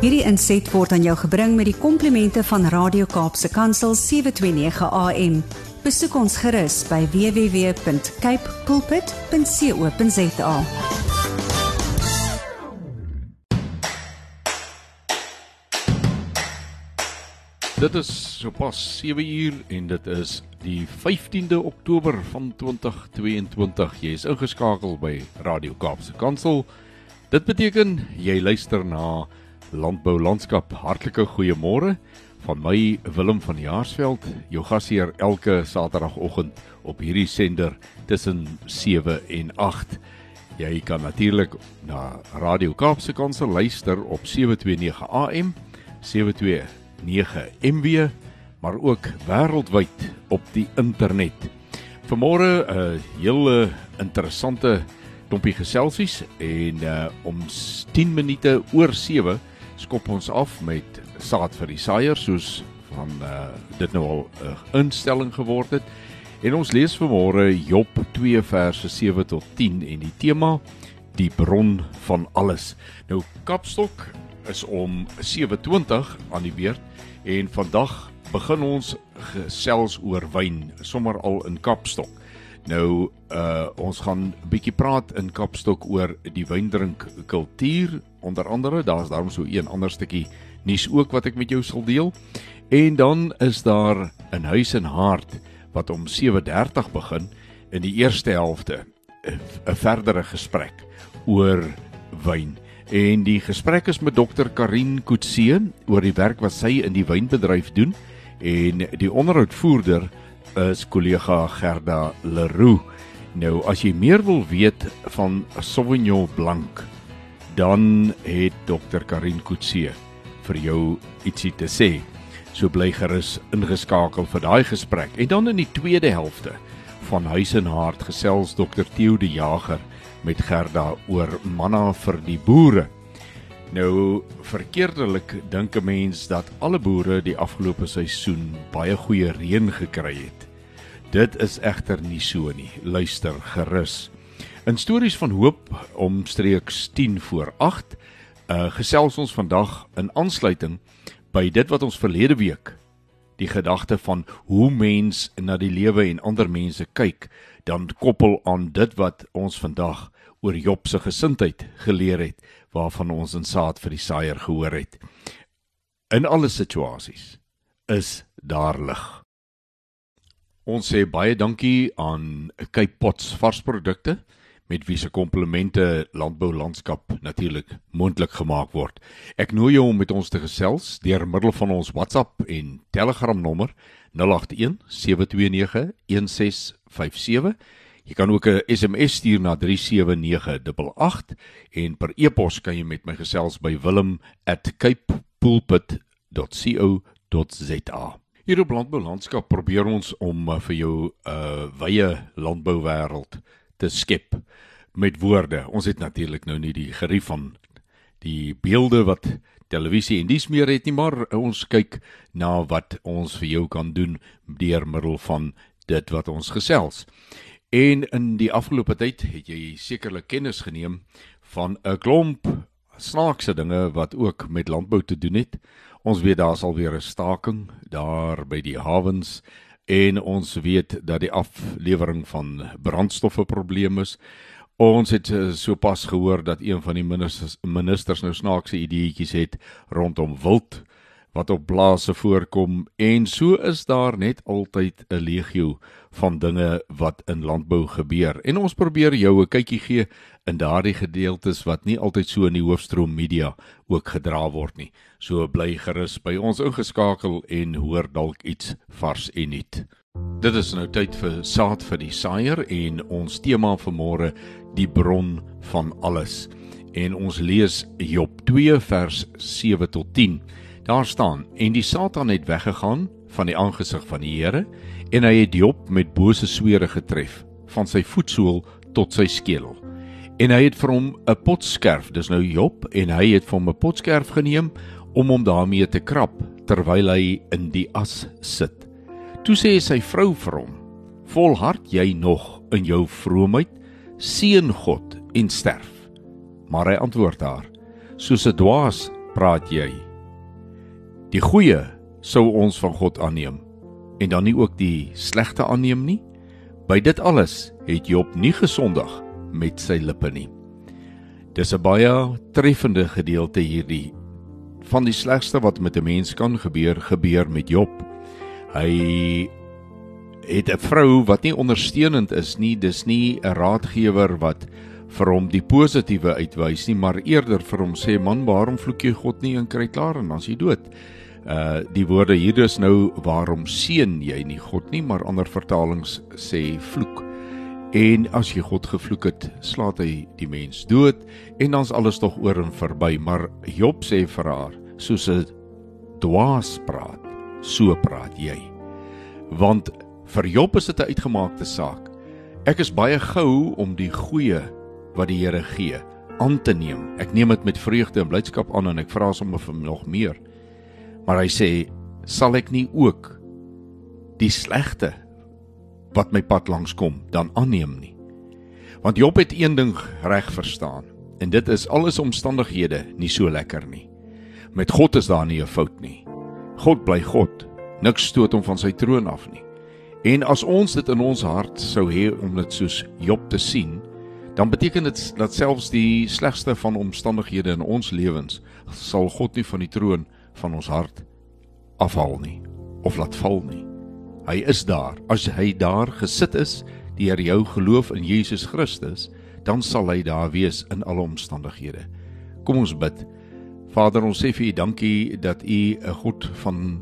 Hierdie inset word aan jou gebring met die komplimente van Radio Kaapse Kansel 729 AM. Besoek ons gerus by www.cape pulpit.co.za. Dit is sopas 7 uur en dit is die 15de Oktober van 2022. Jy is ingeskakel by Radio Kaapse Kansel. Dit beteken jy luister na Landbou Landskap. Hartlike goeiemôre van my Willem van Jaarsveld, jou gasheer elke Saterdagoggend op hierdie sender tussen 7 en 8. Jy kan natuurlik na Radio Kaapse Kansel luister op 729 AM 72 9 MW maar ook wêreldwyd op die internet. Vanmôre 'n uh, hele interessante klompie geselsies en uh, om 10 minute oor 7 skop ons af met saad vir die saaier soos van uh, dit nou al 'n uh, instelling geword het. En ons lees vanmôre Job 2 verse 7 tot 10 en die tema die bron van alles. Nou Kapstok is om 7:20 aan die beurt En vandag begin ons gesels oor wyn, sommer al in Kapstok. Nou uh ons gaan 'n bietjie praat in Kapstok oor die wyndrink kultuur, onder andere, daar's daarom so een ander stukkie nuus ook wat ek met jou sal deel. En dan is daar 'n huis en hart wat om 7:30 begin in die eerste helfte 'n verdere gesprek oor wyn. En die gesprek is met dokter Karin Kutse oor die werk wat sy in die wynbedryf doen en die onderhoudvoerder is kollega Gerda Leroux. Nou as jy meer wil weet van Sauvignon Blanc, dan het dokter Karin Kutse vir jou ietsie te sê. So bly gerus ingeskakel vir daai gesprek. En dan in die tweede helfte van Huis en Hart gesels dokter Theo de Jager met Gerda oor manna vir die boere. Nou verkeerdelik dink 'n mens dat alle boere die afgelope seisoen baie goeie reën gekry het. Dit is egter nie so nie. Luister gerus. In stories van hoop omstreeks 10 voor 8, uh gesels ons vandag in aansluiting by dit wat ons verlede week die gedagte van hoe mens na die lewe en ander mense kyk, dan koppel aan dit wat ons vandag oor Job se gesindheid geleer het waarvan ons in saad vir die saaier gehoor het. In alle situasies is daar lig. Ons sê baie dankie aan Cape Pots varsprodukte met wie se komplemente landbou landskap natuurlik moontlik gemaak word. Ek nooi jou om met ons te gesels deur middel van ons WhatsApp en Telegram nommer 081 729 1657 Jy kan ook 'n SMS stuur na 37988 en per e-pos kan jy met my gesels by wilhelm@capepulpit.co.za. Hier op Landbou Landskap probeer ons om uh, vir jou 'n uh, wye landbouwêreld te skep met woorde. Ons het natuurlik nou nie die gerief van die beelde wat televisie en dies meer het nie, maar ons kyk na wat ons vir jou kan doen deur middel van dit wat ons gesels. En in die afgelope tyd het jy sekerlik kennis geneem van 'n klomp snaakse dinge wat ook met landbou te doen het. Ons weet daar sal weer 'n staking daar by die hawens en ons weet dat die aflewering van brandstoffe probleme is. Ons het eh, sopas gehoor dat een van die ministers ministers nou snaakse ideetjies het rondom wild wat op blaase voorkom en so is daar net altyd 'n legio van dinge wat in landbou gebeur. En ons probeer jou 'n kykie gee in daardie gedeeltes wat nie altyd so in die hoofstroom media ook gedra word nie. So bly gerus by ons ingeskakel en hoor dalk iets vars en nuut. Dit is nou tyd vir saad vir die saaier en ons tema vir môre die bron van alles. En ons lees Job 2 vers 7 tot 10. Daar staan: En die Satan het weggegaan van die aangesig van die Here en hy het Job met bose swere getref van sy voetsool tot sy skedel. En hy het vir hom 'n potskerf, dis nou Job, en hy het vir hom 'n potskerf geneem om hom daarmee te krap terwyl hy in die as sit. Toe sê sy vrou vir hom: "Volhard jy nog in jou vroomheid? Seën God en sterf." Maar hy antwoord haar: "Soos 'n dwaas praat jy? Die goeie sou ons van God aanneem en dan nie ook die slegte aanneem nie. By dit alles het Job nie gesondig met sy lippe nie. Dis 'n baie treffende gedeelte hierdie van die slegste wat met 'n mens kan gebeur, gebeur met Job. Hy het 'n vrou wat nie ondersteunend is nie, dis nie 'n raadgewer wat vir hom die positiewe uitwys nie, maar eerder vir hom sê man, waarom vloek jy God nie en kry klaar en dan's jy dood. Uh die woorde hier is nou waarom seën jy nie God nie, maar ander vertalings sê vloek. En as jy God gevloek het, slaat hy die mens dood en dan's alles tog oor en verby, maar Job sê vir haar, soos 'n dwaas praat, so praat jy. Want vir Job is dit 'n uitgemaakte saak. Ek is baie gou om die goeie wat die Here gee aan te neem. Ek neem dit met vreugde en blydskap aan en ek vra sommer vir nog meer. Maar hy sê, sal ek nie ook die slegte wat my pad langs kom dan aanneem nie. Want Job het een ding reg verstaan en dit is alles omstandighede nie so lekker nie. Met God is daar nie 'n fout nie. God bly God. Niks stoot hom van sy troon af nie. En as ons dit in ons hart sou hê om dit soos Job te sien, dan beteken dit dat selfs die slegste van omstandighede in ons lewens sal God nie van die troon van ons hart afhaal nie of laat val nie. Hy is daar. As hy daar gesit is deur jou geloof in Jesus Christus, dan sal hy daar wees in alle omstandighede. Kom ons bid. Vader, ons sê vir U dankie dat U 'n God van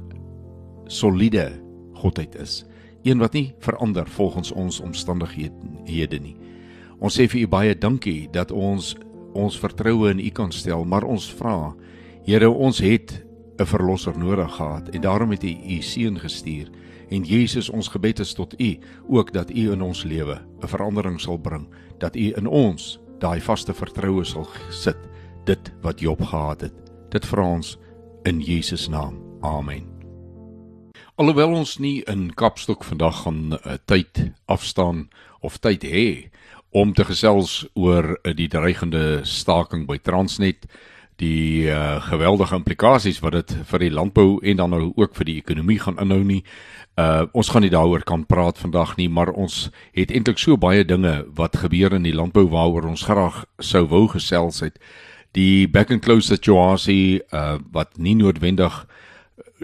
soliede godheid is. Een wat nie verander volgens ons omstandighede nie. Ons sê vir U baie dankie dat ons ons vertroue in U kan stel, maar ons vra, Here, ons het 'n verlosser nodig gehad en daarom het U U seun gestuur En Jesus, ons gebed is tot U, ook dat U in ons lewe 'n verandering sal bring, dat U in ons daai vaste vertroue sal sit, dit wat Job gehad het. Dit vra ons in Jesus naam. Amen. Alhoewel ons nie in Kapstok vandag gaan uh, tyd afstaan of tyd hê om te gesels oor uh, die dreigende staking by Transnet die uh, geweldige implikasies wat dit vir die landbou en dan nou ook vir die ekonomie gaan inhou nie. Uh ons gaan nie daaroor kan praat vandag nie, maar ons het eintlik so baie dinge wat gebeur in die landbou waaroor ons graag sou wou gesels het. Die back and close situasie uh wat nie noodwendig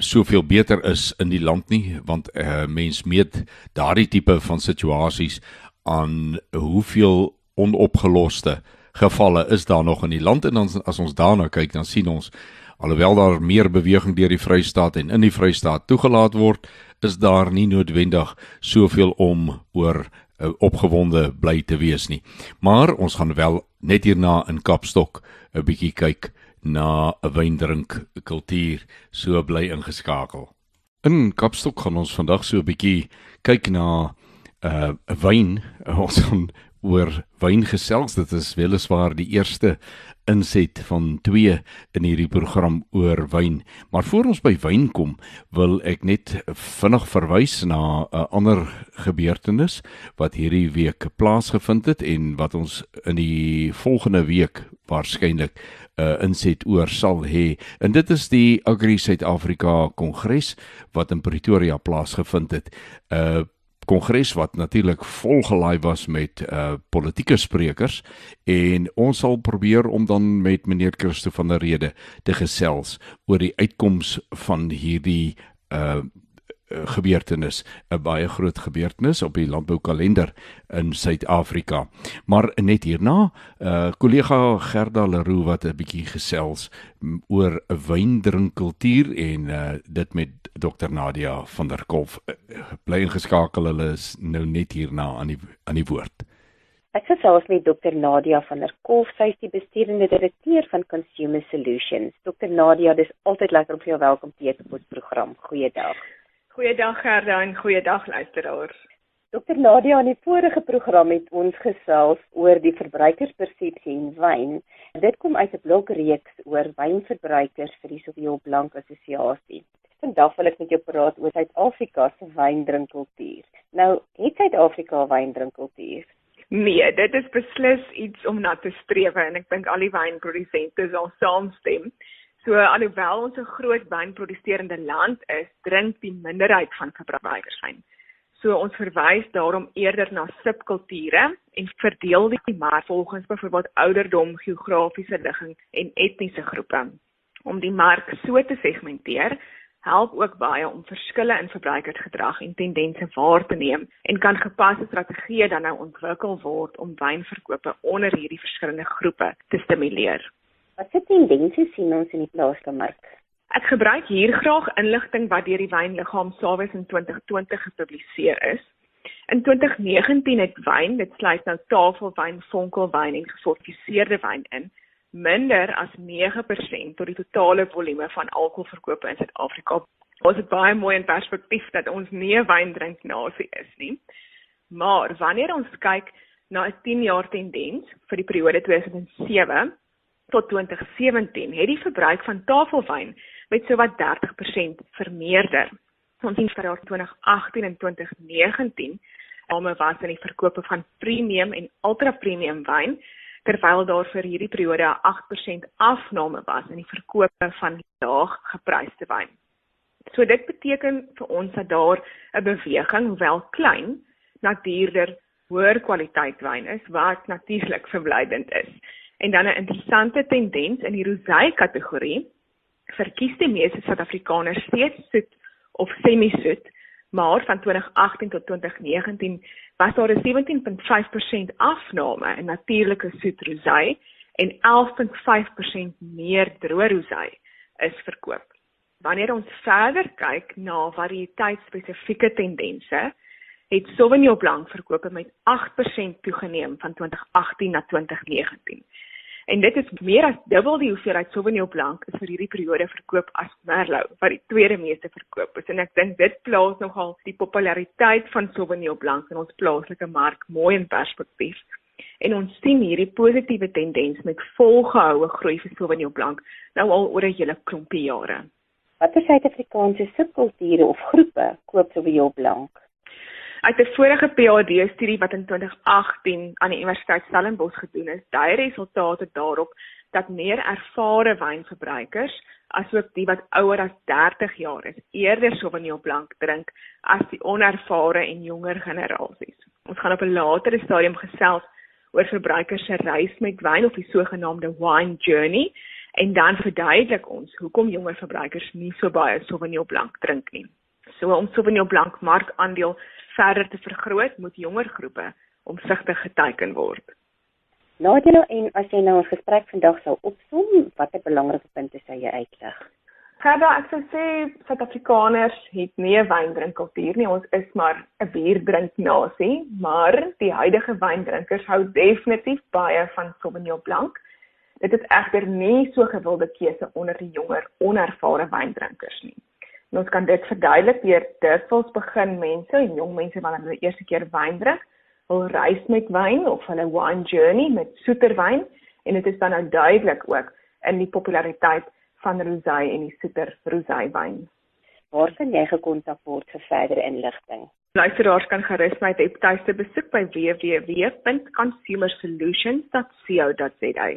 soveel beter is in die land nie, want uh mens meet daardie tipe van situasies aan hoeveel onopgeloste uh gevalle is daar nog in die land. En ons as ons daarna kyk dan sien ons alhoewel daar meer beweging deur die Vrystaat en in die Vrystaat toegelaat word is daar nie noodwendig soveel om oor uh, opgewonde bly te wees nie. Maar ons gaan wel net hierna in Kapstok 'n bietjie kyk na 'n wyndrink kultuur so bly ingeskakel. In Kapstok gaan ons vandag so 'n bietjie kyk na 'n uh, wyn. Ons gaan oor wyn gesels. Dit is weliswaar die eerste inset van 2 in hierdie program oor wyn. Maar voor ons by wyn kom, wil ek net vinnig verwys na 'n ander gebeurtenis wat hierdie week plaasgevind het en wat ons in die volgende week waarskynlik 'n uh, inset oor sal hê. En dit is die Agri Suid-Afrika Kongres wat in Pretoria plaasgevind het. Uh kongres wat natuurlik volgelaai was met uh politieke sprekers en ons sal probeer om dan met meneer Christo van der Rede te gesels oor die uitkoms van hierdie uh gebeurtenis, 'n baie groot gebeurtenis op die landboukalender in Suid-Afrika. Maar net hierna, 'n uh, kollega Gerda Leroux wat 'n bietjie gesels oor 'n wyndrinkkultuur en uh, dit met Dr Nadia van der Kolf uh, bly ingeskakel. Hulle is nou net hierna aan die aan die woord. Ek gesels met Dr Nadia van der Kolf, sy is die bestuurende direkteur van Consumer Solutions. Dr Nadia, dis altyd lekker om jou welkom te heet op ons program. Goeiedag. Goeiedag Gerda en goeiedag luisteraars. Dr Nadia in die vorige program het ons gesels oor die verbruikerspersepsie in wyn. Dit kom uit 'n blogreeks oor wynverbruikers vir die Soveel Blank Assosiasie. Vandag wil ek met jou praat oor Suid-Afrika se wyndrinkkultuur. Nou, het Suid-Afrika wyndrinkkultuur? Nee, dit is beslis iets om na te streef en ek dink al die wynprodusente sal saamstem. So alhoewel ons 'n groot wynproduserende land is, drink die minderheid van verbruikers wyn. So ons verwys daarom eerder na subkulture en verdeel die mark volgens byvoorbeeld ouderdom, geografiese ligging en etniese groepe. Om die mark so te segmenteer, help ook baie om verskille in verbruikersgedrag en tendense waar te neem en kan gepaste strategieë dan nou ontwikkel word om wynverkope onder hierdie verskillende groepe te stimuleer. Wat se tendense sien ons in die plaaslike mark? Ek gebruik hier graag inligting wat deur die Wynliggaam Sawes in 2020 gepubliseer is. In 2019 het wyn, dit sluit nou tafelwyn, vonkelwyn en gefortifiseerde wyn in, minder as 9% tot die totale volume van alkoholverkope in Suid-Afrika. Ons het baie mooi in perspektief dat ons nie 'n wyndrinknasie is nie. Maar wanneer ons kyk na 'n 10 jaar tendens vir die periode 2007 tot 2017, het die verbruik van tafelwyn met sowat 30% vermeerder. Ons sien vir jaar 2018 en 2019 almal was in die verkope van premium en ultra premium wyn terwyl daar vir hierdie periode 'n 8% afname was in die verkope van laag gepryste wyn. So dit beteken vir ons dat daar 'n beweging, hoewel klein, na duurder, hoër kwaliteit wyn is wat natuurlik verblydend is. En dan 'n interessante tendens in die rosé kategorie verkies die meeste Suid-Afrikaners steeds soet of semi-soet maar van 2018 tot 2019 was daar 'n 17.5% afname in natuurlike soet rosé en 11.5% meer droë rosé is verkoop. Wanneer ons verder kyk na variëteitsspesifieke tendense, het Sauvignon Blanc verkope met 8% toegeneem van 2018 na 2019. En dit is meer as dubbel die hoeveelheid Sauvignon Blanc is vir hierdie periode verkoop as Merlot, wat die tweede meeste verkoop is. En ek dink dit plaas nogal die populariteit van Sauvignon Blanc in ons plaaslike mark mooi in perspektief. En ons sien hierdie positiewe tendens met volgehoue groei vir Sauvignon Blanc nou al oor 'n hele klompie jare. Watter Suid-Afrikaanse subkulture of groepe koop Sauvignon Blanc? Uit 'n vorige PhD-studie wat in 2018 aan die Universiteit Stellenbosch gedoen is, dui resultate daarop dat meer ervare wynverbruikers, asook die wat ouer as 30 jaar is, eerder Sauvignon Blanc drink as die onervare en jonger generasies. Ons gaan op 'n latere stadium gesels oor verbruikers se reis met wyn of die sogenaamde wine journey en dan verduidelik ons hoekom jonger verbruikers nie so baie Sauvignon Blanc drink nie. So om Sauvignon Blanc markandeel verder te vergroot, moet jonger groepe omsigtig geteken word. Nadia en as jy nou ons gesprek vandag sou opsom, watter belangrike punte sou jy uitlig? Gerda, ek sou sê Suid-Afrikaners het nie 'n wyndrinkkultuur nie. Ons is maar 'n bierdrinknasie, maar die huidige wyndrinkers hou definitief baie van Sauvignon Blanc. Dit is egter nie so gewilde keuse onder die jonger, onervare wyndrinkers nie. En ons kan dit verduidelik deur dikwels begin mense en jong mense wanneer hulle die eerste keer wyn drink, wil reis met wyn of hulle wine journey met soeter wyn en dit is dan nou duidelik ook in die populariteit van rosé en die soeter rosé wyn. Waar kan jy gekontak word vir verdere inligting? Luisteraars kan gerus my webtuiste besoek by www.consumersolutions.co.za.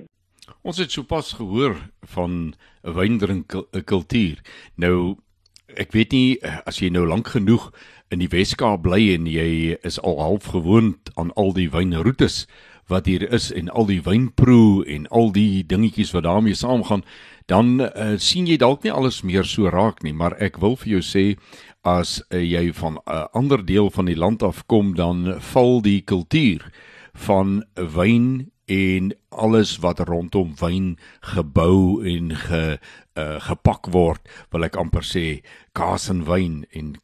Ons het sopas gehoor van 'n wyndrinkkultuur. Nou ek weet nie eh, as jy nou lank genoeg in die Weskaap bly en jy is al half gewoond aan al die wynroetes wat hier is en al die wynproe en al die dingetjies wat daarmee saamgaan, dan uh, sien jy dalk nie alles meer so raak nie, maar ek wil vir jou sê as uh, jy van 'n uh, ander deel van die land af kom, dan val die kultuur van wyn en alles wat rondom wyn gebou en ge uh, gepak word, wil ek amper sê kaas en wyn en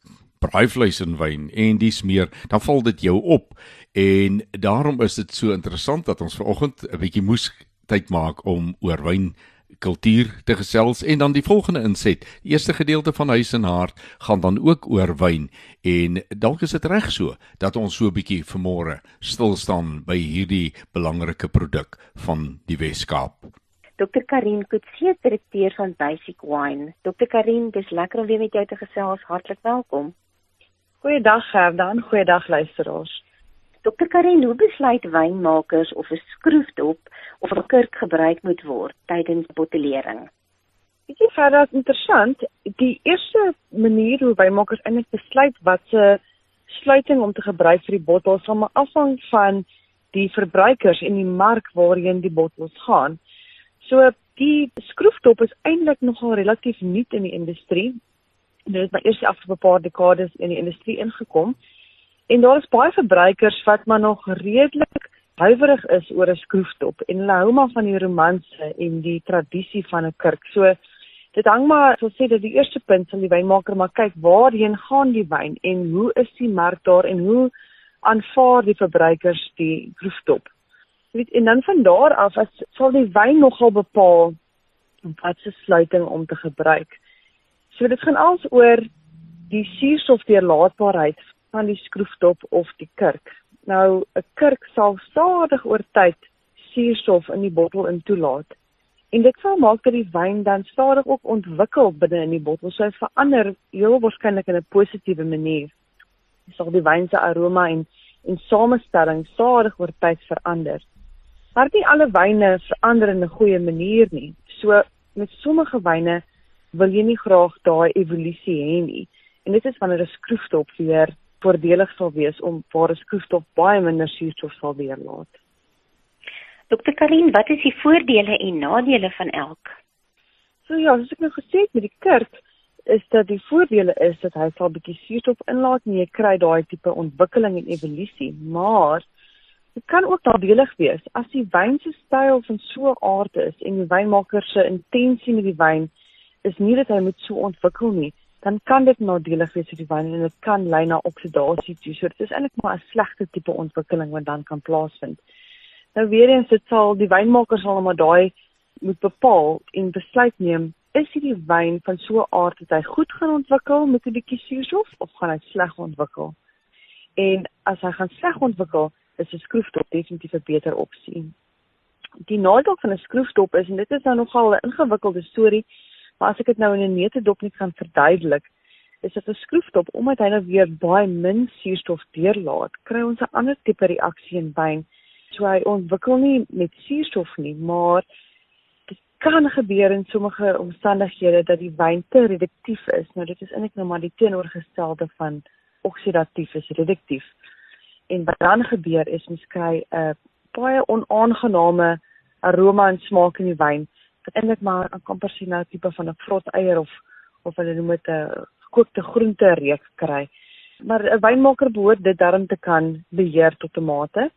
braaivleis en wyn en dis meer, dan val dit jou op. En daarom is dit so interessant dat ons vanoggend 'n bietjie moes tyd maak om oor wyn kultuur te gesels en dan die volgende inset. Die eerste gedeelte van Huis en Hart gaan dan ook oor wyn en dalk is dit reg so dat ons so 'n bietjie vanmôre stil staan by hierdie belangrike produk van die Weskaap. Dr Karin Kutse, direkteur van Basic Wine. Dr Karin, dis lekker om weer met jou te gesels. Hartlik welkom. Goeiedag Gerda, goeiedag luisteraars. Dr Karin, hoe besluit wynmakers of 'n skroefdop of 'n kurk gebruik moet word tydens bottelering? Dit is verder interessant. Die eerste manier hoe wynmakers eintlik besluit wat se sluiting om te gebruik vir die bottels sal maar afhang van die verbruikers en die mark waarheen die bottels gaan. So die skroeftop is eintlik nogal relatief nuut in die industrie. Dit het maar eers die afgelope paar dekades in die industrie ingekom. En daar is baie verbruikers wat maar nog redelik huiwerig is oor 'n skroeftop en hulle hou maar van die romanse en die tradisie van 'n kurk. So dit hang maar so sê dat die eerste punt sal die wynmaker maar kyk waarheen gaan die wyn en hoe is die mark daar en hoe aanvaar die verbruikers die skroeftop. Weet en dan van daar af as sal die wyn nogal bepaal wat se sluiting om te gebruik. So dit gaan als oor die suurstofdeurlaatbaarheid van die skroeftop of die kurk. Nou 'n kurk sal stadig oor tyd suurstof in die bottel in toelaat. En dit sal maak dat die wyn dan stadig ook ontwikkel binne in die bottel. So hy verander heel waarskynlik in 'n positiewe manier. Dit sal die wyn se aroma en en samestelling stadig oor tyd verander. Maar nie alle wyne verander in 'n goeie manier nie. So met sommige wyne wil jy nie graag daai evolusie hê nie. En dit is wanneer 'n skroeftop weer voordelig sal wees om waar 'n skroeftop baie minder suurstof sal weerlaat. Dokter Karin, wat is die voordele en nadele van elk? So ja, soos ek nou gesê het met die kurk, is dat die voordele is dat hy sal bietjie suurstof inlaat en jy kry daai tipe ontwikkeling en evolusie, maar dit kan ook nadelig wees as die wyn se styl van so 'n aard is en die wynmaker se intensie met die wyn is nie dat hy moet so ontwikkel nie, dan kan dit nadelig wees vir die wyn en dit kan lei na oksidasie toe. So dit is eintlik maar 'n slegte tipe ontwikkeling wat dan kan plaasvind. Nou weer eens dit sal die wynmaker sal maar daai moet bepaal en besluit neem is hierdie wyn van so 'n aard dat hy goed gaan ontwikkel met 'n bietjie suurstof of gaan hy sleg ontwikkel? En as hy gaan sleg ontwikkel, is 'n skroeftop definitief 'n beter opsie. Die nadeel van 'n skroeftop is en dit is nou nogal 'n ingewikkelde storie, Maar as ek dit nou in 'n neutedop net kan verduidelik, is dit 'n skroeftop omdat hy nou weer baie min suurstof deurlaat, kry ons 'n ander tipe reaksie in wyn. So hy ontwikkel nie met suurstof nie, maar dit kan gebeur in sommige omstandighede dat die wyn te reduktief is. Nou dit is eintlik nou maar die teenoorgestelde van oksidatief is reduktief. En wat dan gebeur is mens kry 'n baie onaangename aroma en smaak in die wyn wat eintlik maar 'n amper sien nou tipe van 'n vrot eier of of hulle noem dit 'n gekookte groente reek kry. Maar 'n wynmaker behoort dit darm te kan beheer tot 'n mate.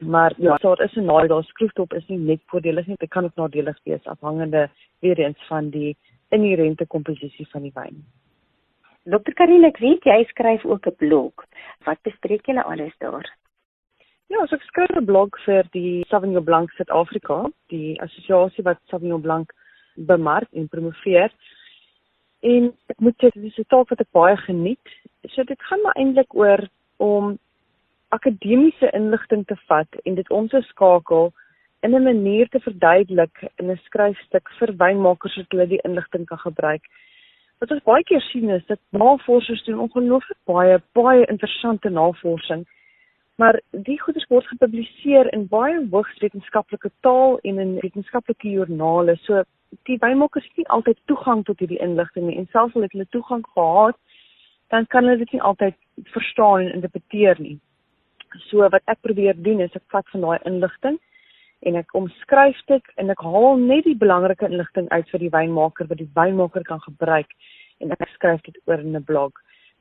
Maar ja, daar is 'n nadeel, daar skroeftop is nie net voordelig nie, dit kan ook nadelig wees afhangende weer eens van die inherente komposisie van die wyn. Dokter Karine, ek weet jy skryf ook 'n blog. Wat bespreek julle alles daar? Ja, so ek skryf 'n blog vir die Sauvignon Blanc Suid-Afrika, die assosiasie wat Sauvignon Blanc bemark en promoveer. En ek moet sê dis 'n taak wat ek baie geniet. So dit gaan maar eintlik oor om akademiese inligting te vat en dit om te skakel in 'n manier te verduidelik in 'n skryfstuk vir wynmakers sodat hulle die inligting kan gebruik. Wat ons baie keer sien is dat navorsers doen ongelooflik baie baie interessante navorsing maar die goeie word gepubliseer in baie hoogs wetenskaplike taal en in wetenskaplike joernale. So die wynmakers het nie altyd toegang tot hierdie inligting nie en selfs al het hulle toegang gehad, dan kan hulle dit nie altyd verstaan en interpreteer nie. So wat ek probeer doen is ek vat van daai inligting en ek omskryf dit en ek haal net die belangrike inligting uit vir die wynmaker wat die wynmaker kan gebruik en ek skryf dit oor in 'n blog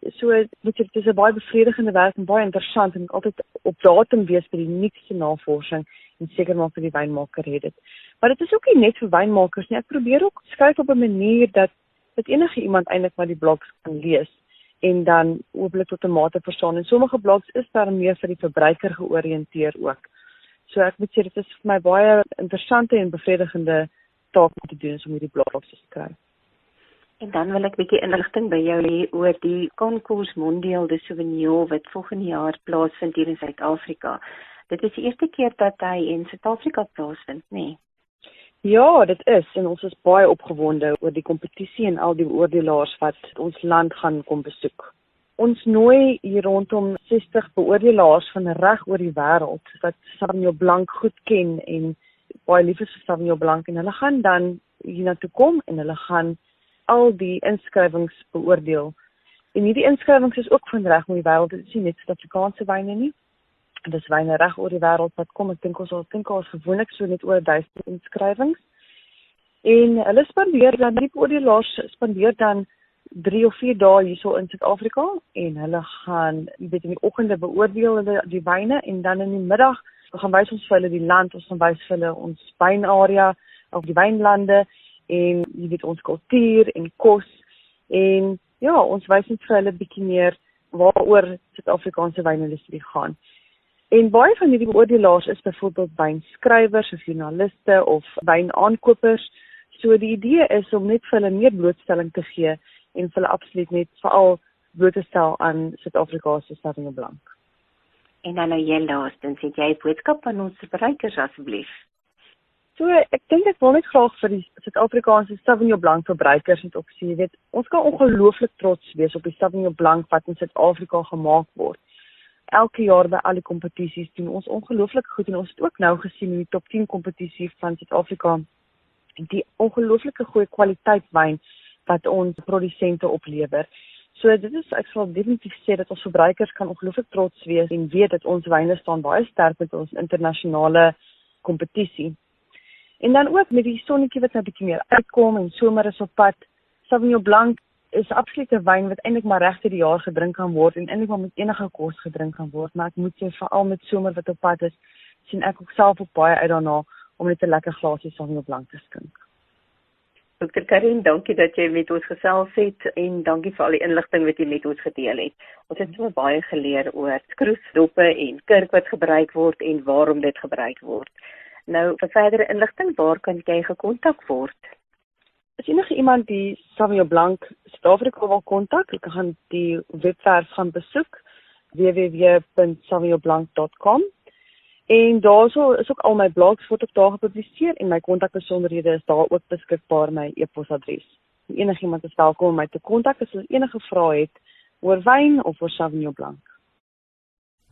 so dit is 'n baie bevredigende werk en baie interessant en altyd op datum wees vir die nuutste navorsing en seker maak vir die wynmaker het dit. Maar dit is ook nie net vir wynmakers nie. Ek probeer ook skryf op 'n manier dat dat enige iemand eintlik maar die blogs kan lees en dan hopelik tot 'n mate verstaan. En sommige blogs is daar meer vir die verbruiker georiënteer ook. So ek moet sê dit is vir my baie interessante en bevredigende taak om te doen om hierdie blogs te skryf. En dan wil ek bietjie inligting by jou hê oor die Concours Mondial de Sauvignon wat volgende jaar plaasvind hier in Suid-Afrika. Dit is die eerste keer dat hy in Suid-Afrika plaasvind, nê? Nee? Ja, dit is en ons is baie opgewonde oor die kompetisie en al die beoordelaars wat ons land gaan kom besoek. Ons nooi hier rondom 60 beoordelaars van reg oor die wêreld wat Sauvignon Blanc goed ken en baie lief is vir Sauvignon Blanc en hulle gaan dan hiernatoe kom en hulle gaan al die inskrywings beoordeel. En hierdie inskrywings is ook van reg om die wêreld te sien, net Suid-Afrikaanse wyne nie. En dis wyne reg oor die wêreld wat kom. Ek dink ons al dink ons gewoonlik so net oor 1000 inskrywings. En hulle spandeer dan die oordelaars spandeer dan 3 of 4 dae hierso in Suid-Afrika en hulle gaan weet in die oggende beoordeel hulle die wyne en dan in die middag gaan wys ons vir hulle die land, ons gaan wys vir hulle ons wynarea of die wynlande en jy weet ons kultuur en kos en ja, ons wys net vir hulle bietjie meer waaroor Suid-Afrikaanse wynindustrie gaan. En baie van hierdie beoordelaars is byvoorbeeld wynskrywers of joernaliste of wynaankopers. So die idee is om net vir hulle meer blootstelling te gee en vir hulle absoluut net veral bloot te stel aan Suid-Afrikaanse Sauvignon Blanc. En dan nou jy laastens, het jy 'n boodskap aan ons verbruikers asseblief? So ek dink ek wil net graag vir die Suid-Afrikaanse Sauvignon Blanc verbruikers net op sê, weet, ons kan ongelooflik trots wees op die Sauvignon Blanc wat in Suid-Afrika gemaak word. Elke jaar by al die kompetisies doen ons ongelooflik goed en ons het ook nou gesien in die top 10 kompetisie van Suid-Afrika die ongelooflike goeie kwaliteit wyn wat ons produsente oplewer. So dit is ek sal definitief sê dat ons verbruikers kan ongelooflik trots wees en weet dat ons wyne staan baie sterk met ons internasionale kompetisie. En dan ook met die sonnetjie wat nou bietjie meer uitkom en somer is op pad. Sauvignon Blanc is absoluut 'n wyn wat eintlik maar regte die jaar gedrink kan word en eintlik maar met enige kos gedrink kan word, maar ek moet sê veral met somer wat op pad is, sien ek ook self ook baie uit daarna om net 'n lekker glasie Sauvignon Blanc te skink. Dr. Karin, dankie dat jy met ons gesels het en dankie vir al die inligting wat jy met ons gedeel het. Ons het so baie geleer oor skroefdoppe en kurk wat gebruik word en waarom dit gebruik word. Nou vir verdere inligting, waar kan jy gekontak word? As enige iemand die Samuel Blank Suid-Afrika wil kontak, ek gaan die webwerf gaan besoek www.samuelblank.com en daarso is ook al my blogs wat ek daar gepubliseer en my kontakbesonderhede is daar ook beskikbaar my e-posadres. Enigiemand is welkom om my te kontak as hulle enige vrae het oor wyn of oor Sauvignon Blanc.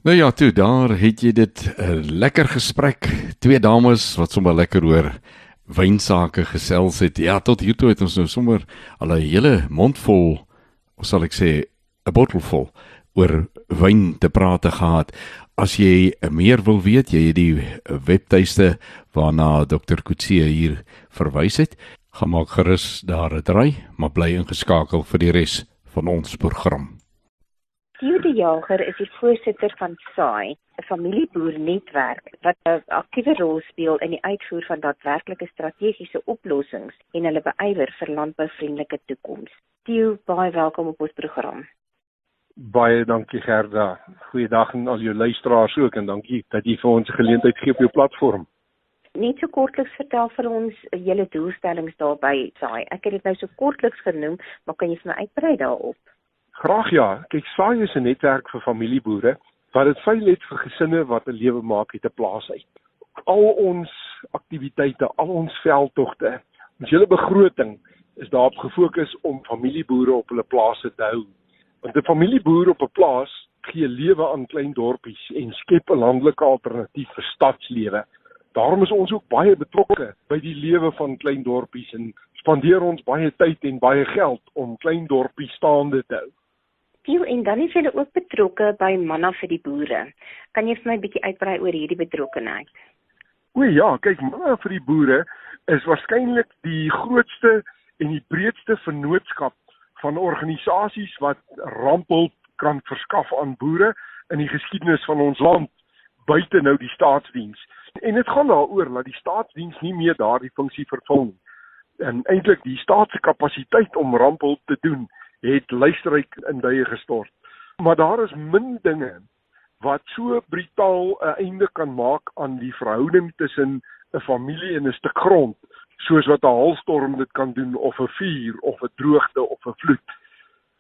Nou ja, toe daar het jy dit 'n uh, lekker gesprek. Twee dames wat sommer lekker oor wynsake gesels het. Ja, tot hier toe het ons nou sommer al 'n hele mond vol, of sal ek sê, 'n bottel vol oor wyn te praat gehad. As jy meer wil weet, jy het die webtuiste waarna Dr. Kutsie hier verwys het. Gaan maak gerus daar 'n draai, maar bly ingeskakel vir die res van ons program. Theo de Jager is die voorsitter van SAI, 'n familieboernetwerk wat 'n aktiewe rol speel in die uitvoer van daadwerklike strategiese oplossings en hulle beywer vir landbouvriendelike toekoms. Theo, baie welkom op ons program. Baie dankie Gerda. Goeiedag aan al jou luisteraars ook en dankie dat jy vir ons geleentheid gee op jou platform. Net so kortliks vertel vir ons julle doelstellings daarby SAI. Ek het dit nou so kortliks genoem, maar kan jy vir my uitbrei daarop? Graag ja. Kyk, Saai is 'n netwerk vir familieboere wat dit veilig het vir gesinne wat 'n lewe maak uit 'n plaas uit. Al ons aktiwiteite, al ons veldtogte, ons hele begroting is daarop gefokus om familieboere op hulle plase te hou. Want 'n familieboer op 'n plaas gee lewe aan klein dorpies en skep 'n landelike alternatief vir stadslewe. Daarom is ons ook baie betrokke by die lewe van klein dorpies en spandeer ons baie tyd en baie geld om klein dorpies staande te hou. Piel en dan is julle ook betrokke by Manna vir die boere. Kan jy vir my 'n bietjie uitbrei oor hierdie betrokkeheid? O ja, kyk, Manna vir die boere is waarskynlik die grootste en die breedste vennootskap van organisasies wat rampel kan verskaf aan boere in die geskiedenis van ons land buite nou die staatsdiens. En dit gaan daaroor dat die staatsdiens nie meer daardie funksie vervul nie. En eintlik die staat se kapasiteit om rampel te doen het luisterryk in duie gestort. Maar daar is min dinge wat so brutaal 'n einde kan maak aan die verhouding tussen 'n familie en 'n stuk grond, soos wat 'n haalstorm dit kan doen of 'n vuur of 'n droogte of 'n vloed.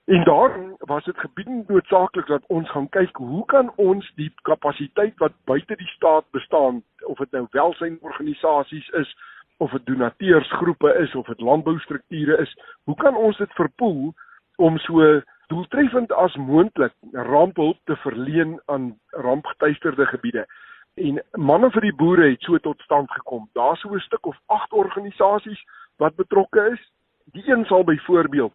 En daarom was dit gebiedend noodsaaklik dat ons gaan kyk hoe kan ons die kapasiteit wat buite die staat bestaan, of dit nou welsynorganisasies is of dit donateursgroepe is of dit landboustrukture is, hoe kan ons dit verpool om so doeltreffend as moontlik rampehulp te verleen aan rampgetuisterde gebiede. En manne vir die boere het so tot stand gekom. Daar's so 'n stuk of 8 organisasies wat betrokke is. Die een sal byvoorbeeld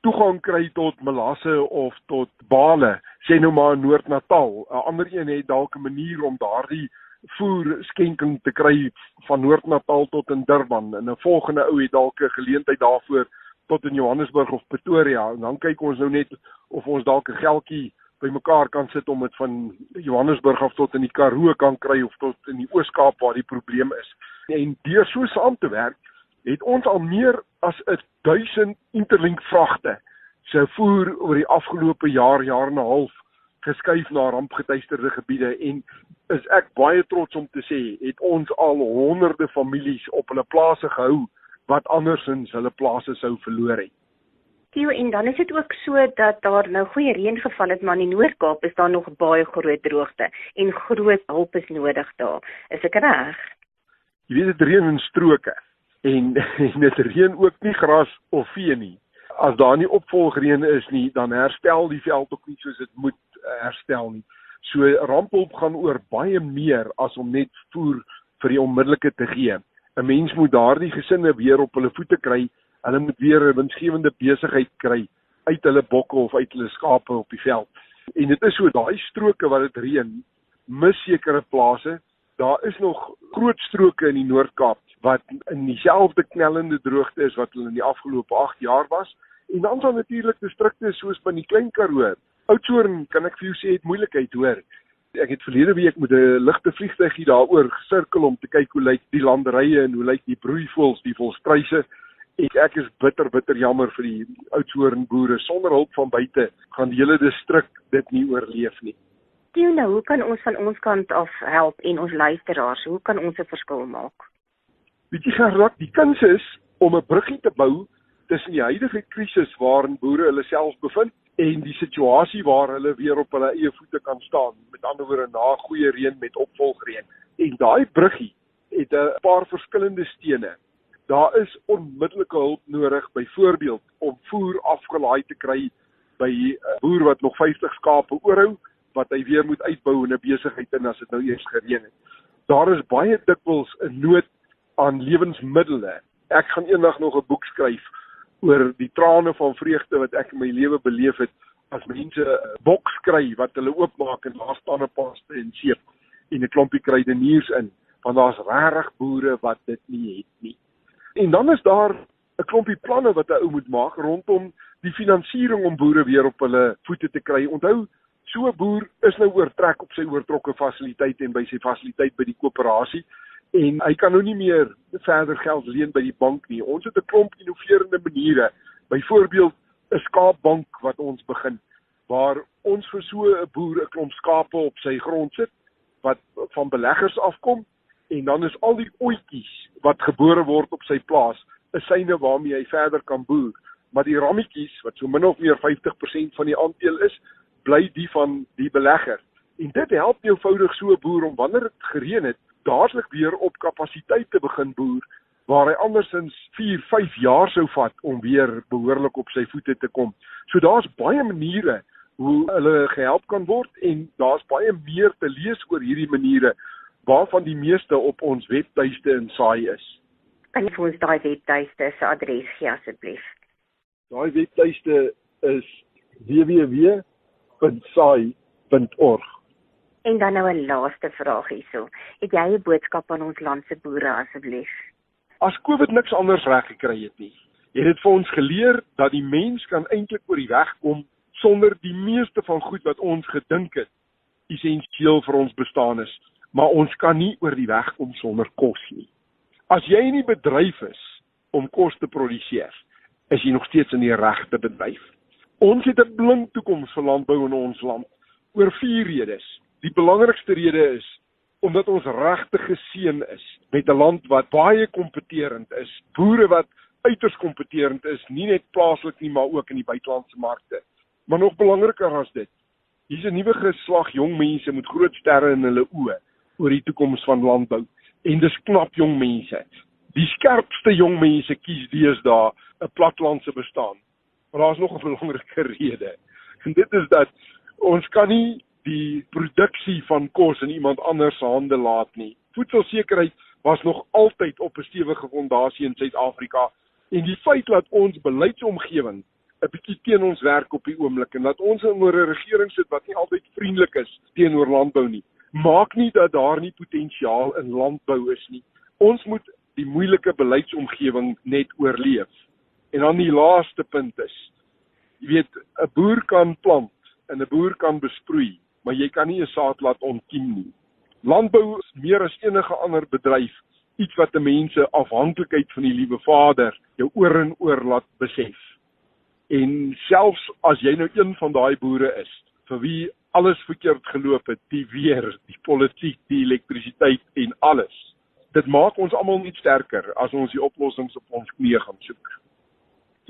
toegang kry tot melasse of tot bale, sê nou maar in Noord-Natal. 'n Ander een het dalk 'n manier om daardie voer skenking te kry van Noord-Natal tot in Durban en 'n volgende ou het dalk 'n geleentheid daarvoor tot in Johannesburg of Pretoria en dan kyk ons nou net of ons dalk 'n geldjie bymekaar kan sit om dit van Johannesburg af tot in die Karoo kan kry of tot in die Oos-Kaap waar die probleem is. En deur so saam te werk, het ons al meer as 1000 interlink vragte se voer oor die afgelope jaar, jaar en 'n half geskuif na rampgetuisterde gebiede en is ek baie trots om te sê het ons al honderde families op hulle plase gehou wat andersins hulle plase sou verloor het. Tio en dan is dit ook so dat daar nou goeie reën geval het maar in die Noord-Kaap is daar nog baie groot droogte en groot hulp is nodig daar. Is ek reg? Jy weet dit reën in stroke en en dit reën ook nie gras of vee nie. As daar nie opvolgreën is nie, dan herstel die veld ook nie soos dit moet uh, herstel nie. So rampulp gaan oor baie meer as om net voer vir die onmiddellike te gee. 'n Mens moet daardie gesinne weer op hulle voete kry. Hulle moet weer 'n winsgewende besigheid kry uit hulle bokke of uit hulle skape op die veld. En dit is so daai stroke wat dit reën, mis sekere plase. Daar is nog groot stroke in die Noord-Kaap wat in dieselfde knellende droogte is wat hulle in die afgelope 8 jaar was. En dan dan natuurlik distrikte soos by die Klein Karoo. Oudtshoorn kan ek vir jou sê het moeilikheid hoor. Ek het verlede week met 'n ligte vliegtuigie daaroor gesirkel om te kyk hoe lyk die landerye en hoe lyk die broeivoëls, die volstruise. Ek ek is bitter bitter jammer vir die Oudtshoorn boere sonder hulp van buite gaan die hele distrik dit nie oorleef nie. Tuna, hoe kan ons van ons kant af help en ons luisteraars, hoe kan ons 'n verskil maak? Weet jy gerad, die kuns is om 'n bruggie te bou tussen die huidige krisis waarin boere hulle self bevind en die situasie waar hulle weer op hulle eie voete kan staan. Met ander woorde na goeie reën met opvolgreën. En daai bruggie het 'n paar verskillende stene. Daar is onmiddellike hulp nodig, byvoorbeeld om voer afgelaai te kry by 'n boer wat nog 50 skape oorhou wat hy weer moet uitbou in 'n besigheid en as dit nou eers gereën het. Daar is baie dikwels 'n nood aan lewensmiddels. Ek gaan eendag nog 'n boek skryf oor die trane van vreugde wat ek in my lewe beleef het as mense 'n boks kry wat hulle oopmaak en daar staan 'n paste en seep en 'n klompie kruideniers in, want daar's regtig boere wat dit nie het nie. En dan is daar 'n klompie planne wat 'n ou moet maak rondom die finansiering om boere weer op hulle voete te kry. Onthou, so 'n boer is nou oortrek op sy oortrokke fasiliteit en by sy fasiliteit by die koöperasie en hy kan nou nie meer verder geld leen by die bank nie. Ons het 'n klomp innoverende maniere. Byvoorbeeld 'n skaapbank wat ons begin waar ons vir so 'n boer 'n klomp skape op sy grond sit wat van beleggers afkom en dan is al die oetjies wat gebore word op sy plaas 'n syne waarmee hy verder kan boer. Maar die rammetjies wat so min of meer 50% van die aandeel is, bly die van die belegger. En dit help eenvoudig so 'n boer om wanneer dit gereën het dadelik weer op kapasiteit te begin boer waar hy andersins 4, 5 jaar sou vat om weer behoorlik op sy voete te kom. So daar's baie maniere hoe hulle gehelp kan word en daar's baie meer te lees oor hierdie maniere waarvan die meeste op ons webtuiste in saai is. Kan jy vir ons daai webtuiste se adres gee asseblief? Daai webtuiste is www.saai.org. En dan nou 'n laaste vraag hierso. Het jy 'n boodskap aan ons land se boere asseblief? As COVID niks anders reg gekry het nie, het dit vir ons geleer dat die mens kan eintlik oor die weg kom sonder die meeste van goed wat ons gedink het essensieel vir ons bestaan is, maar ons kan nie oor die weg kom sonder kos nie. As jy in die bedryf is om kos te produseer, is jy nog steeds in die regte bedryf. Ons het 'n blink toekoms vir landbou in ons land oor vier redes. Die belangrikste rede is omdat ons regtig geseën is met 'n land wat baie kompeterend is, boere wat uiters kompeterend is, nie net plaaslik nie, maar ook in die buitelandse markte. Maar nog belangriker as dit, hier's 'n nuwe geslag jong mense met groot sterre in hulle oë oor die toekoms van landbou en dis knap jong mense. Die skerpste jong mense kies deesdae 'n platlandse bestaan. Maar daar's nog 'n belangrike rede. En dit is dat ons kan nie die produksie van kos in iemand anders se hande laat nie. Voedselsekerheid was nog altyd op 'n stewige fondasie in Suid-Afrika En die feit dat ons beleidsomgewing 'n bietjie teen ons werk op die oomblik en dat ons in 'n regering sit wat nie altyd vriendelik is teenoor landbou nie, maak nie dat daar nie potensiaal in landbou is nie. Ons moet die moeilike beleidsomgewing net oorleef. En dan die laaste punt is, jy weet, 'n boer kan plant en 'n boer kan besproei, maar jy kan nie 'n saad laat ontkiem nie. Landbou is meer as enige ander bedryf iets wat mense afhanklikheid van die liewe Vader jou oor en oor laat besef. En selfs as jy nou een van daai boere is vir wie alles verkeerd geloop het, die weer, die politiek, die elektrisiteit en alles. Dit maak ons almal net sterker as ons die oplossings op ons knieë gaan soek.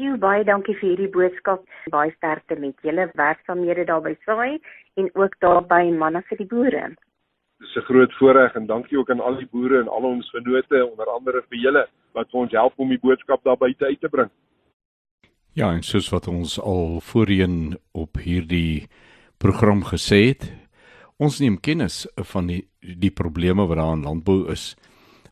Jou baie dankie vir hierdie boodskap. Baie sterkte met julle werksaamhede daar by Saai en ook daar by manne vir die boere. Dis 'n groot voorreg en dankie ook aan al die boere en al ons vennote, onder andere vir julle wat vir ons help om die boodskap daar buite uit te bring. Ja, en soos wat ons al voorheen op hierdie program gesê het, ons neem kennis van die die probleme wat daar in landbou is,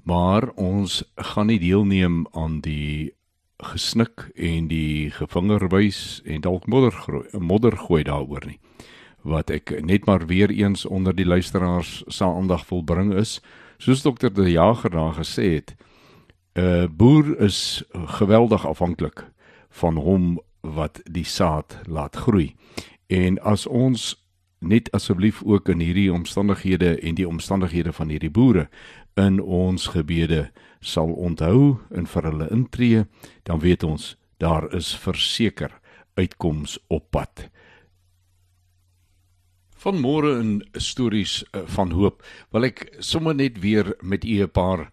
maar ons gaan nie deelneem aan die gesnik en die gevingerwys en dalk modder modder gooi daaroor nie. Wat ek net maar weer eens onder die luisteraars se aandag volbring is soos dokter De Jager daar gesê het 'n uh, boer is geweldig afhanklik van hom wat die saad laat groei. En as ons net asseblief ook in hierdie omstandighede en die omstandighede van hierdie boere in ons gebede sal onthou en vir hulle intree, dan weet ons daar is verseker uitkoms op pad. Van môre in stories eh, van hoop wil ek sommer net weer met u 'n paar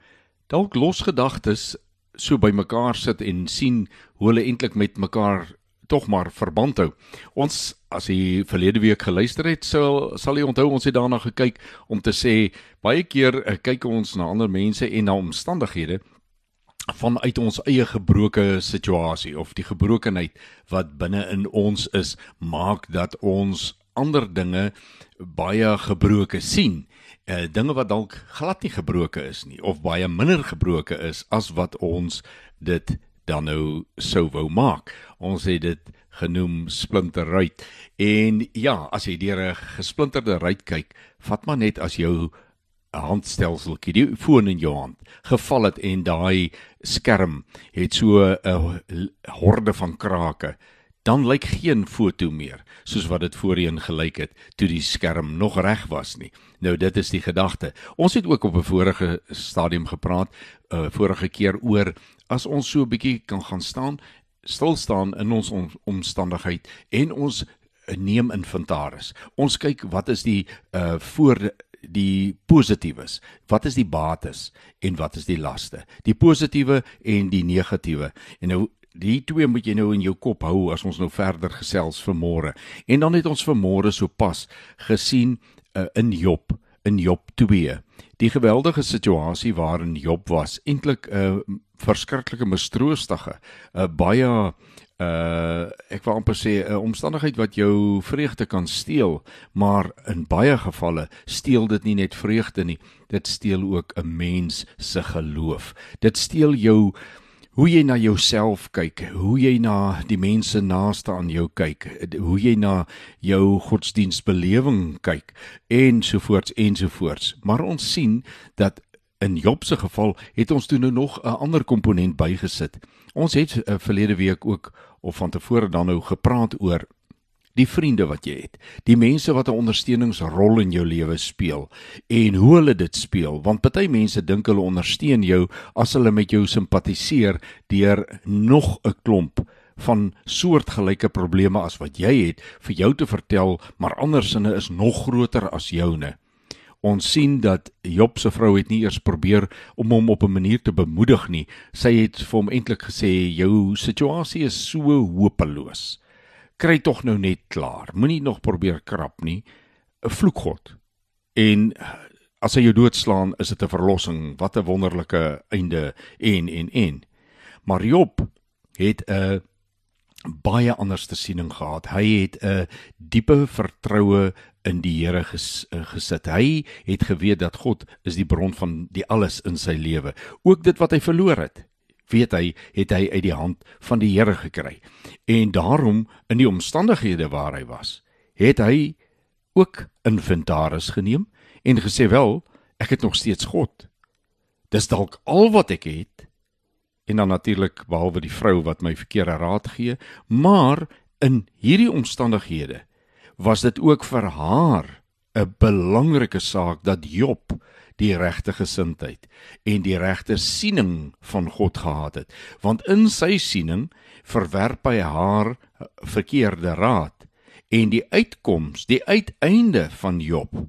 dalk losgedagtes so bymekaar sit en sien hoe hulle eintlik met mekaar tog maar verband hou. Ons as jy verlede week geluister het, sal sal jy onthou ons het daarna gekyk om te sê baie keer uh, kyk ons na ander mense en na omstandighede vanuit ons eie gebroke situasie of die gebrokenheid wat binne in ons is maak dat ons ander dinge baie gebroke sien. Uh dinge wat dalk glad nie gebroke is nie of baie minder gebroke is as wat ons dit dan nou sou wou maak. Ons het dit genoem splinterruit. En ja, as jy deur 'n gesplinterde ruit kyk, vat maar net as jou handstelseltjie, die foon in jou hand, geval het en daai skerm het so 'n horde van krake, dan lyk geen foto meer soos wat dit voorheen gelyk het toe die skerm nog reg was nie. Nou dit is die gedagte. Ons het ook op 'n vorige stadium gepraat, 'n uh, vorige keer oor as ons so 'n bietjie kan gaan staan, stil staan in ons om, omstandigheid en ons neem inventaris. Ons kyk wat is die uh voor die positiewes, wat is die bates en wat is die laste? Die positiewe en die negatiewe. En nou die twee moet jy nou in jou kop hou as ons nou verder gesels vir môre. En dan het ons vir môre so pas gesien uh, in Job in Job 2. Die geweldige situasie waarin Job was, eintlik 'n uh, verskriklike mistroostige, 'n uh, baie uh ek wil amper sê 'n omstandigheid wat jou vreugde kan steel, maar in baie gevalle steel dit nie net vreugde nie, dit steel ook 'n mens se geloof. Dit steel jou hoe jy na jouself kyk, hoe jy na die mense naaste aan jou kyk, hoe jy na jou godsdienstbelewing kyk ensovoorts ensovoorts. Maar ons sien dat in Job se geval het ons toe nou nog 'n ander komponent bygesit. Ons het uh, verlede week ook of van tevore dan nou gepraat oor die vriende wat jy het, die mense wat 'n ondersteuningsrol in jou lewe speel en hoe hulle dit speel, want party mense dink hulle ondersteun jou as hulle met jou simpatiseer deur nog 'n klomp van soortgelyke probleme as wat jy het vir jou te vertel, maar andersinne is nog groter as joune. Ons sien dat Job se vrou het nie eers probeer om hom op 'n manier te bemoedig nie. Sy het vir hom eintlik gesê jou situasie is so hopeloos kry tog nou net klaar. Moenie nog probeer krap nie. 'n Vloekgod. En as hy jou doodslaan, is dit 'n verlossing. Wat 'n wonderlike einde en en en. Maar Job het 'n baie anderste siening gehad. Hy het 'n diepe vertroue in die Here ges, gesit. Hy het geweet dat God is die bron van die alles in sy lewe, ook dit wat hy verloor het weet hy het hy uit die hand van die Here gekry. En daarom in die omstandighede waar hy was, het hy ook inventaris geneem en gesê wel, ek het nog steeds God. Dis dalk al wat ek het. En dan natuurlik behalwe die vrou wat my verkeerde raad gee, maar in hierdie omstandighede was dit ook vir haar 'n belangrike saak dat Job die regte gesindheid en die regte siening van God gehad het want in sy siening verwerp hy haar verkeerde raad en die uitkoms die uiteinde van Job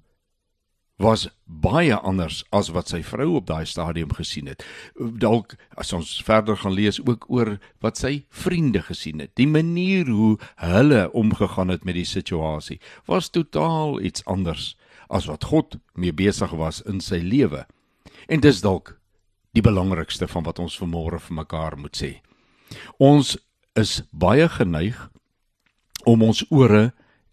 was baie anders as wat sy vrou op daai stadium gesien het. Dalk as ons verder gaan lees ook oor wat sy vriende gesien het. Die manier hoe hulle omgegaan het met die situasie was totaal iets anders as wat God mee besig was in sy lewe. En dis dalk die belangrikste van wat ons vanmôre vir mekaar moet sê. Ons is baie geneig om ons ore,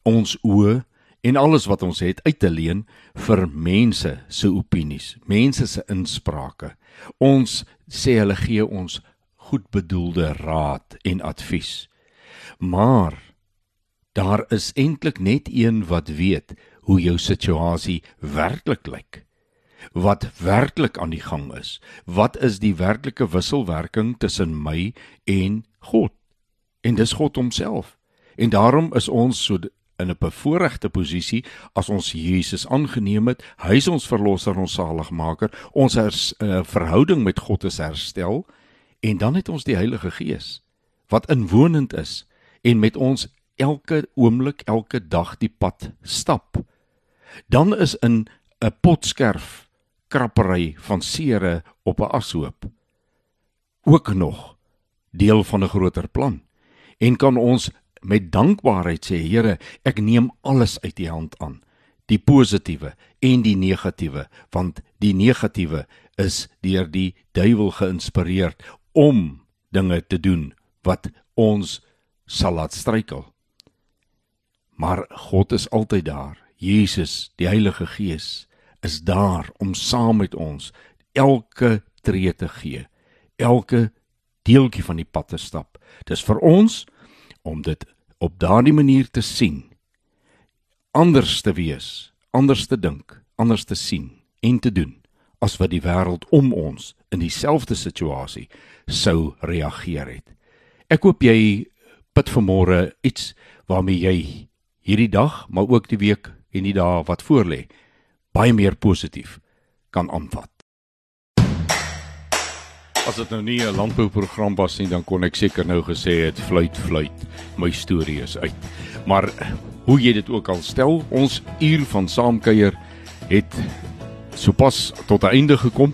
ons oë en alles wat ons het uit te leen vir mense se opinies, mense se insprake. Ons sê hulle gee ons goedbedoelde raad en advies. Maar daar is eintlik net een wat weet hoe jou situasie werklik lyk. Wat werklik aan die gang is. Wat is die werklike wisselwerking tussen my en God? En dis God homself. En daarom is ons so in 'n bevoordeelde posisie as ons Jesus aangeneem het. Hy is ons verlosser, ons saligmaker. Ons hers, uh, verhouding met God is herstel en dan het ons die Heilige Gees wat inwonend is en met ons elke oomblik, elke dag die pad stap dan is in 'n potskerf krappery van sere op 'n ashoop. Ook nog deel van 'n groter plan. En kan ons met dankbaarheid sê Here ek neem alles uit u hand aan. Die positiewe en die negatiewe want die negatiewe is deur die duiwel geïnspireer om dinge te doen wat ons sal laat struikel. Maar God is altyd daar Jesus, die Heilige Gees, is daar om saam met ons elke tree te gee, elke deeltjie van die pad te stap. Dis vir ons om dit op daardie manier te sien, anders te wees, anders te dink, anders te sien en te doen as wat die wêreld om ons in dieselfde situasie sou reageer het. Ek hoop jy put vanmôre iets waarmee jy hierdie dag, maar ook die week en die dae wat voorlê baie meer positief kan aanvat. As dit nou nie 'n landbouprogram was nie, dan kon ek seker nou gesê het fluit fluit, my storie is uit. Maar hoe jy dit ook al stel, ons uur van saamkuier het sopas tot 'n einde gekom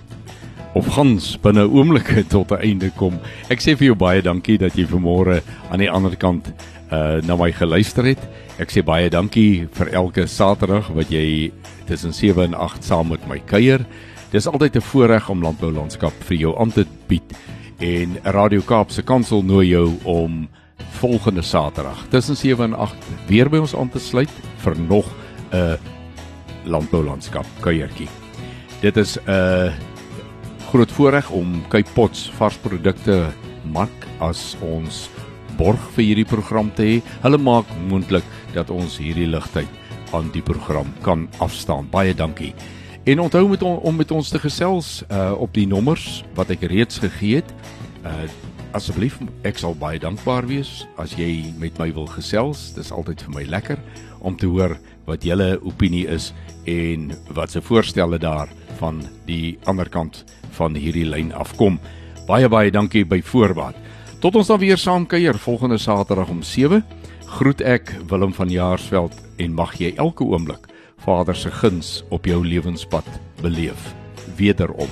of gans binne oomblikke tot 'n einde kom. Ek sê vir jou baie dankie dat jy vanmôre aan die ander kant uh na my geluister het. Ek sê baie dankie vir elke Saterdag wat jy tussen 7 en 8 saam met my kuier. Dis altyd 'n voorreg om landbou landskap vir jou aan te bied en Radio Kaap se kansel nooi jou om volgende Saterdag tussen 7 en 8 weer by ons aan te sluit vir nog 'n landbou landskap kuiertjie. Dit is 'n groot voorreg om Cape Pots varsprodukte mark as ons borg vir hierdie program te hê. Hulle maak moontlik dat ons hierdie ligtyd aan die program kan afstaan. Baie dankie. En onthou met on, om met ons te gesels uh op die nommers wat ek reeds gegee het. Uh asseblief, ek sal baie dankbaar wees as jy met my wil gesels. Dis altyd vir my lekker om te hoor wat julle opinie is en wat se voorstelle daar van die ander kant van hierdie lyn afkom. Baie baie dankie by voorbaat. Tot ons dan weer saam kuier volgende Saterdag om 7. Groet ek Willem van Jaarsveld en mag jy elke oomblik Vader se guns op jou lewenspad beleef. Wederom.